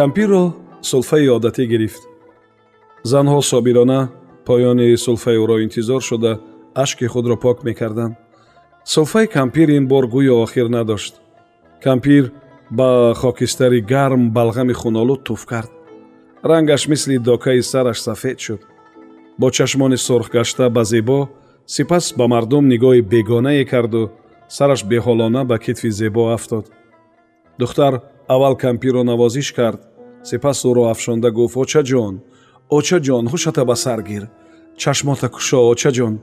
кампирро сулфаи одатӣ гирифт занҳо собирона поёни сулфаи ӯро интизор шуда ашки худро пок мекарданд сулфаи кампир ин бор гӯё охир надошт кампир ба хокистари гарм балғами хунолуд туф кард рангаш мисли докаи сараш сафед шуд бо чашмони сурхгашта ба зебо сипас ба мардум нигоҳи бегонае карду сараш беҳолона ба китфи зебо афтод духтар аввал кампирро навозиш кард сипас ӯро афшонда гуфт очаҷон очаҷон ҳушата ба сар гир чашмота кушо очаҷон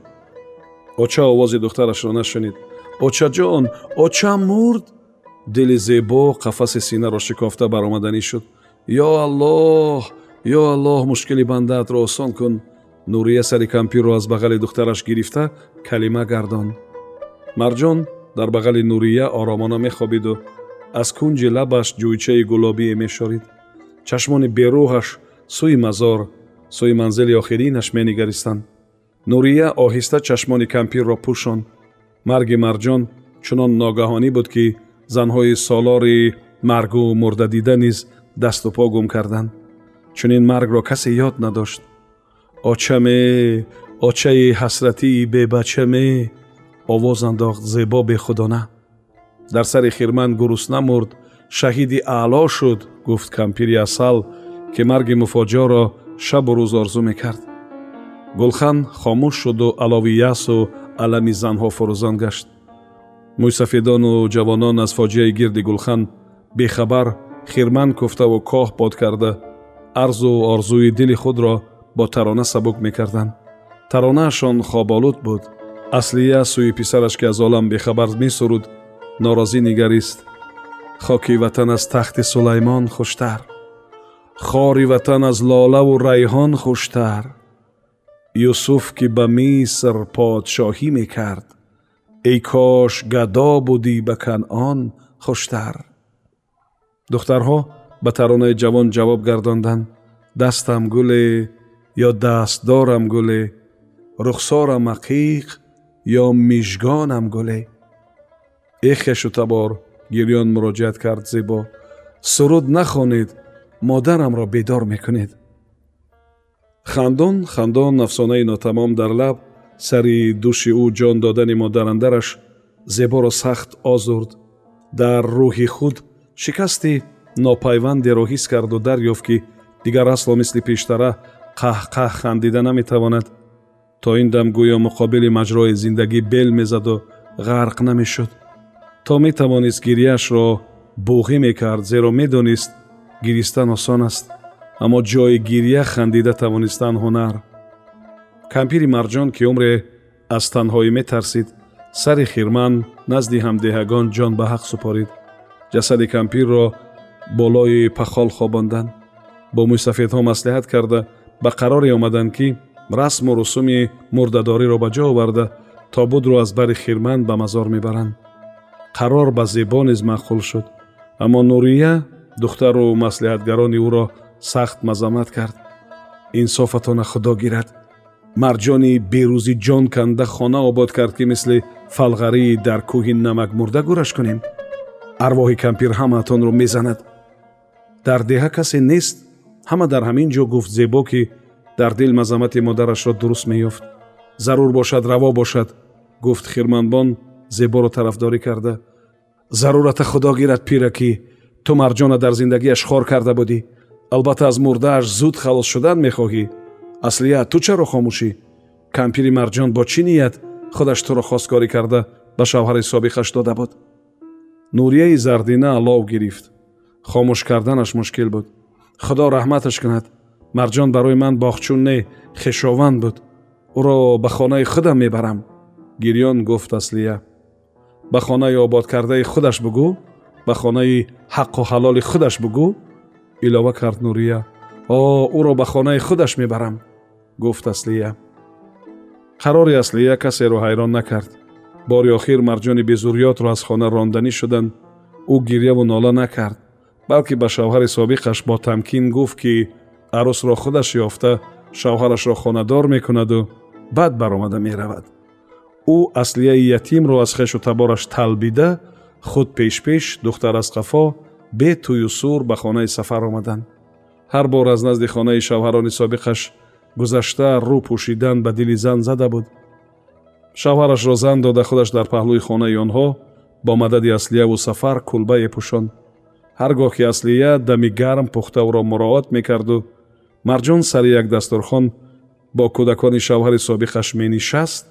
оча овози духтарашро нашунид очаҷон оча мурд! Дили зебо қафаси синаро шикофта баромаданӣ шуд. Ё аллоҳ ё аллоҳ мушкили бандаатро осон кун. Нурия сари кампирро аз бағали духтараш гирифта калима гардон марҷон дар бағали нурия оромона мехобиду. Аз кунҷи лабаш ҷӯйчаи гулобие мешорид чашмони берӯҳаш сӯи мазор сӯи манзили охиринаш менигаристанд. Нурия оҳиста чашмони кампирро пӯшонд марги марҷон чунон ногаҳонӣ буд ки занҳои солори маргу мурдадида низ дасту по гум карданд. Чунин маргро касе ёд надошт. Очаме очаи ҳасратии бебачаме овоз андохт зебо бехудона дар сари хирман гурусна мурд шаҳиди аъло шуд гуфт кампири асал ки марги муфоҷиъоро шабу рӯз орзу мекард. Гулхан хомӯш шуду алови ясу алами занҳо фурӯзон гашт. Мӯйсафедону ҷавонон аз фоҷиаи гирди гулхан бехабар хирман куфтаву коҳ бод карда арзу орзуи дили худро бо тарона сабук мекарданд. Таронаашон хоболуд буд. Аслия сӯи писараш ки аз олам бехабар месуруд норозӣ нигарист хоки ватан аз тахти сулаймон хуштар хори ватан аз лолаву райҳон хуштар юсуф ки ба миср подшоҳӣ мекард эй кош гадо будӣ ба канъон хуштар духтарҳо ба таронаи ҷавон ҷавоб гардонданд дастам гуле ё дастдорам гуле рухсорам ақиқ ё мижгонам гуле эхешу табор гирён муроҷиат кард зебо суруд нахонед модарамро бедор мекунед хандон хандон афсонаи нотамом дар лаб сари души ӯ ҷон додани модарандараш зеборо сахт озурд дар рӯҳи худ шикасти нопайвандеро ҳис карду дарёфт ки дигар асло мисли пештара қаҳқаҳ хандида наметавонад то ин дам гӯё муқобили маҷрои зиндагӣ бел мезаду ғарқ намешуд то метавонист гирияашро буғӣ мекард зеро медонист гиристан осон аст аммо ҷои гирия хандида тавонистан ҳунар кампири марҷон ки умре аз танҳоӣ метарсид сари хирман назди ҳамдиҳагон ҷон ба ҳақ супорид ҷасади кампирро болои пахол хобонданд бо мӯйсафедҳо маслиҳат карда ба қароре омаданд ки расму русуми мурдадориро ба ҷо оварда тобудро аз бари хирман ба мазор мебаранд қарор ба зебо низ маъқул шуд аммо нурия духтару маслиҳатгарони ӯро сахт мазаммат кард инсофатона худо гирад марҷони берӯзи ҷон канда хона обод кард ки мисли фалғарии дар кӯҳи намакмурда гӯраш кунем арвоҳи кампир ҳамаатонро мезанад дар деҳа касе нест ҳама дар ҳамин ҷо гуфт зебо ки дар дил мазаммати модарашро дуруст меёфт зарур бошад раво бошад гуфт хирманбон зеборо тарафдорӣ карда зарурата худо гирад пира ки ту марҷона дар зиндагиаш хор карда будӣ. Албатта аз мурдааш зуд халос шудан мехоҳӣ. Аслия ту чаро хомӯшӣ? Кампири марҷон бо чӣ ният худаш туро хосткорӣ карда ба шавҳари собиқаш дода буд? Нурияи зардина алов гирифт. Хомӯш карданаш мушкил буд. Худо раҳматаш кунад. Марҷон барои ман бохчун не хешованд буд. Ӯро ба хонаи худам мебарам. Гирён гуфт аслия ба хонаи ободкардаи худаш бугӯ ба хонаи ҳаққу ҳалоли худаш бугӯ илова кард нурия. О ӯро ба хонаи худаш мебарам гуфт аслия. Қарори аслия каседро ҳайрон накард. Бори охир марҷони безурётро аз хона ронданӣ шуданд ӯ гирьяву нола накард балки ба шавҳари собиқаш бо тамкин гуфт ки арӯсро худаш ёфта шавҳарашро хонадор мекунаду баъд баромада меравад ӯ аслияи ятимро аз хешу табораш талбида худ пешпеш духтар аз қафо бе тӯю сур ба хонаи сафар омаданд ҳар бор аз назди хонаи шавҳарони собиқаш гузашта рӯ пӯшидан ба дили зан зада буд. Шавҳарашро зан дода худаш дар паҳлӯи хонаи онҳо бо мадади аслияву сафар кулбае пӯшонд ҳар гоҳ ки аслия дами гарм пухтавро муроат мекарду марҷон сари як дастурхон бо кӯдакони шавҳари собиқаш менишаст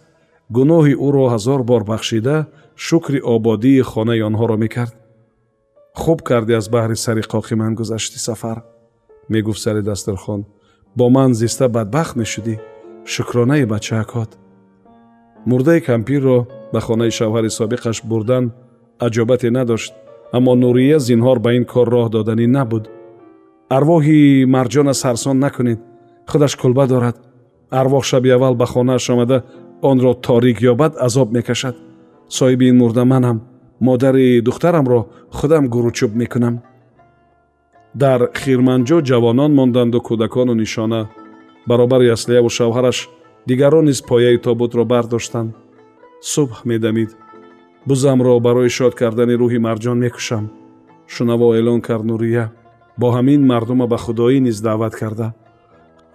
гуноҳи ӯро ҳазор бор бахшида шукри ободии хонаи онҳоро мекард хуб кардӣ аз баҳри сари қоқи ман гузашти сафар мегуфт сари дастурхон бо ман зиста бадбахт мешудӣ шукронаи бачаакот мурдаи кампирро ба хонаи шавҳари собиқаш бурдан аҷобате надошт аммо нурия зинҳор ба ин кор роҳ доданӣ набуд арвоҳи марҷона сарсон накунед худаш кулба дорад арвоҳ шаби аввал ба хонааш омада онро торик ёбад азоб мекашад. Соҳиби ин мурда манам модари духтарамро худам гуручӯб мекунам. Дар хирманҷо ҷавонон монданду кӯдакону нишона. Баробари аслияву шавҳараш дигарон низ пояи тобутро бардоштанд. Субҳ медамид. Бузамро барои шод кардани рӯҳи марҷон мекушам. Шунаво эълон кард нурия. Бо ҳамин мардума ба худоӣ низ даъват карда.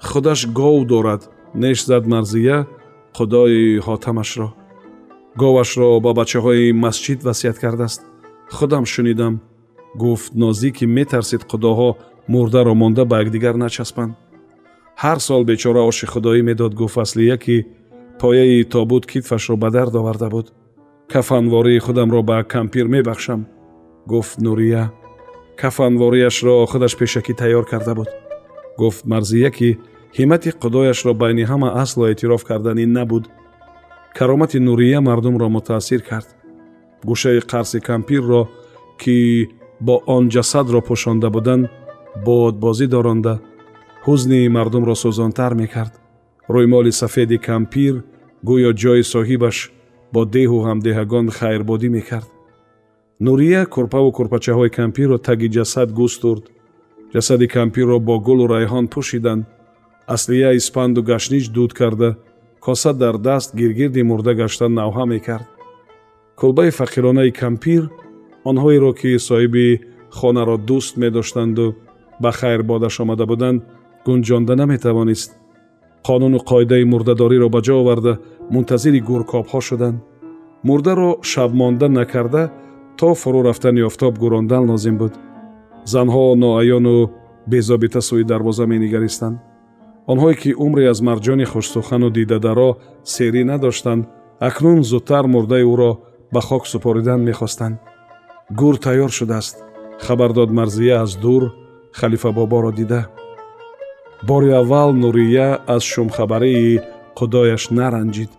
Худаш гов дорад. Неш зад марзия худои ҳотамашро говашро ба бачаҳои масҷид васият кардааст. Худам шунидам гуфт нозӣ ки метарсид худоҳо мурдаро монда ба якдигар начаспанд. Ҳар сол бечора оши худоӣ медод гуфт аслия ки пояи тобут китфашро ба дард оварда буд. Кафанвории худамро ба кампир мебахшам. Гуфт нурия кафанворияшро худаш пешакӣ тайёр карда буд. Гуфт марзия ки ҳиммати худояшро байни ҳама асло эътироф карданӣ набуд. Каромати нурия мардумро мутаассир кард. Гӯшаи қарси кампирро ки бо он ҷасадро пӯшонда буданд бодбозӣ доронда ҳузни мардумро сӯзонтар мекард. Рӯймоли сафеди кампир гӯё ҷои соҳибаш бо деҳу ҳамдеҳагон хайрбодӣ мекард. Нурия курпаву курпачаҳои кампирро таги ҷасад гӯстурд ҷасади кампирро бо гулу райҳон пӯшиданд аслия испанду гашнич дуд карда коса дар даст гиргирди мурда гашта навҳа мекард. Кулбаи фақиронаи кампир онҳоеро ки соҳиби хонаро дӯст медоштанду ба хайр бодаш омада буданд гунҷонда наметавонист. Қонуну қоидаи мурдадориро ба ҷо оварда мунтазири гуркобҳо шуданд. Мурдаро шабмонда накарда то фурӯ рафтани офтоб гурондан лозим буд. Занҳо ноаёну безобита сӯи дарвоза менигаристанд онҳое ки умре аз марҷони хушсухану дидадаро серӣ надоштанд акнун зудтар мурдаи ӯро ба хок супоридан мехостанд. Гур тайёр шудааст. Хабар дод марзия аз дур халифа боборо дида. Бори аввал нурия аз шумхабарии худояш наранҷид.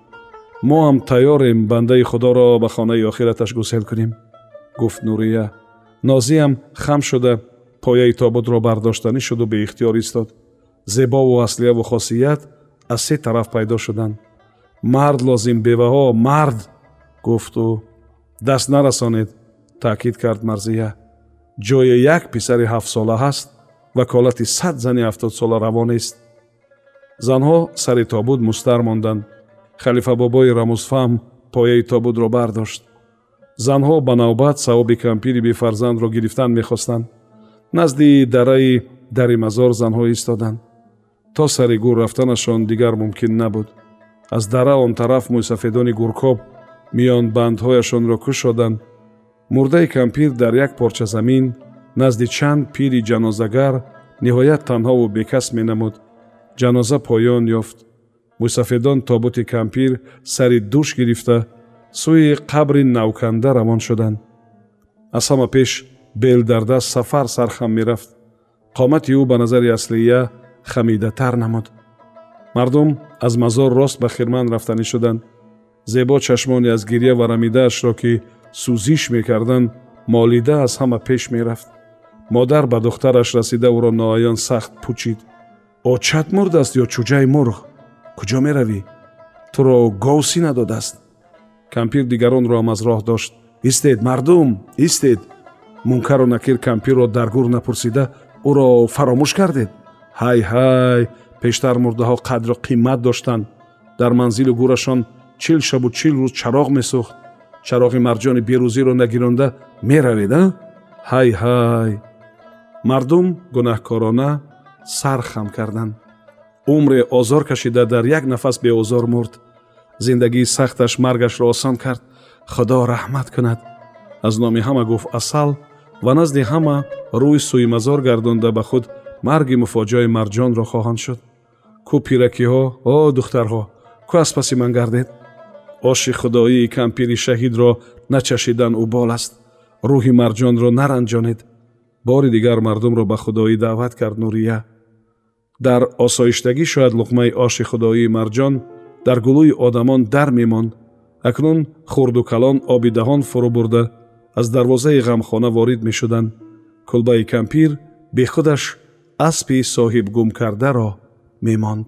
Мо ҳам тайёрем бандаи худоро ба хонаи охираташ гусел кунем гуфт нурия. Нозиам хам шуда пояи тобутро бардоштанӣ шуду беихтиёр истод зебову аслияву хосият аз се тараф пайдо шуданд. Мард лозим беваҳо мард! гуфт ӯ. Даст нарасонед таъкид кард марзия. Ҷои як писари ҳафтсола ҳаст ваколати сад зани ҳафтодсола равон нест занҳо сари тобут мустар монданд. Халифабобои рамузфаҳм пояи тобутро бардошт. Занҳо ба навбат савоби кампири бефарзандро гирифтан мехостанд. Назди дараи дари мазор занҳо истоданд то сари гур рафтанашон дигар мумкин набуд аз дара он тараф мӯйсафедони гуркоб миён бандҳояшонро кушоданд мурдаи кампир дар як порча замин назди чанд пири ҷанозагар ниҳоят танҳову бекас менамуд ҷаноза поён ёфт мӯйсафедон тобути кампир сари дӯш гирифта сӯи қабри навканда равон шуданд аз ҳама пеш бел дар даст сафар сархам мерафт қомати ӯ ба назари аслия хамидатар намуд мардум аз мазор рост ба хирман рафтанӣ шуданд зебо чашмоне аз гирья варамидаашро ки сӯзиш мекарданд молида аз ҳама пеш мерафт модар ба духтараш расида ӯро ноаён сахт пӯчид очат мурдааст ё чуҷаи мурғ куҷо меравӣ туро гов сина додааст кампир дигаронро ам аз роҳ дошт истед мардум истед мункару накир кампирро дар гур напурсида ӯро фаромӯш кардед ҳай ҳай пештар мурдаҳо қадру қимат доштанд. Дар манзилу гурашон чил шабу чил рӯз чароғ месӯхт. Чароғи марҷони берӯзиро нагиронда меравед а? Ҳай ҳай. Мардум гунаҳкорона сар хам карданд. Умре озор кашида дар як нафас беозор мурд. Зиндагии сахташ маргашро осон кард. Худо раҳмат кунад. Аз номи ҳама гуфт асал ва назди ҳама рӯи сӯи мазор гардонда ба худ марги муфоҷиаи марҷонро хоҳанд шуд. Кӯ пиракиҳо о духтарҳо кӯ аз паси ман гардед. Оши худоии кампири шаҳидро начашидан убол аст. Рӯҳи марҷонро наранҷонед. Бори дигар мардумро ба худоӣ даъват кард нурия. Дар осоиштагӣ шояд луқмаи оши худоии марҷон дар гулӯи одамон дар мемонд акнун хурду калон оби даҳон фурӯ бурда. Аз дарвозаи ғамхона ворид мешуданд. Кулбаи кампир бехудаш аспи соҳибгумкардаро мемонд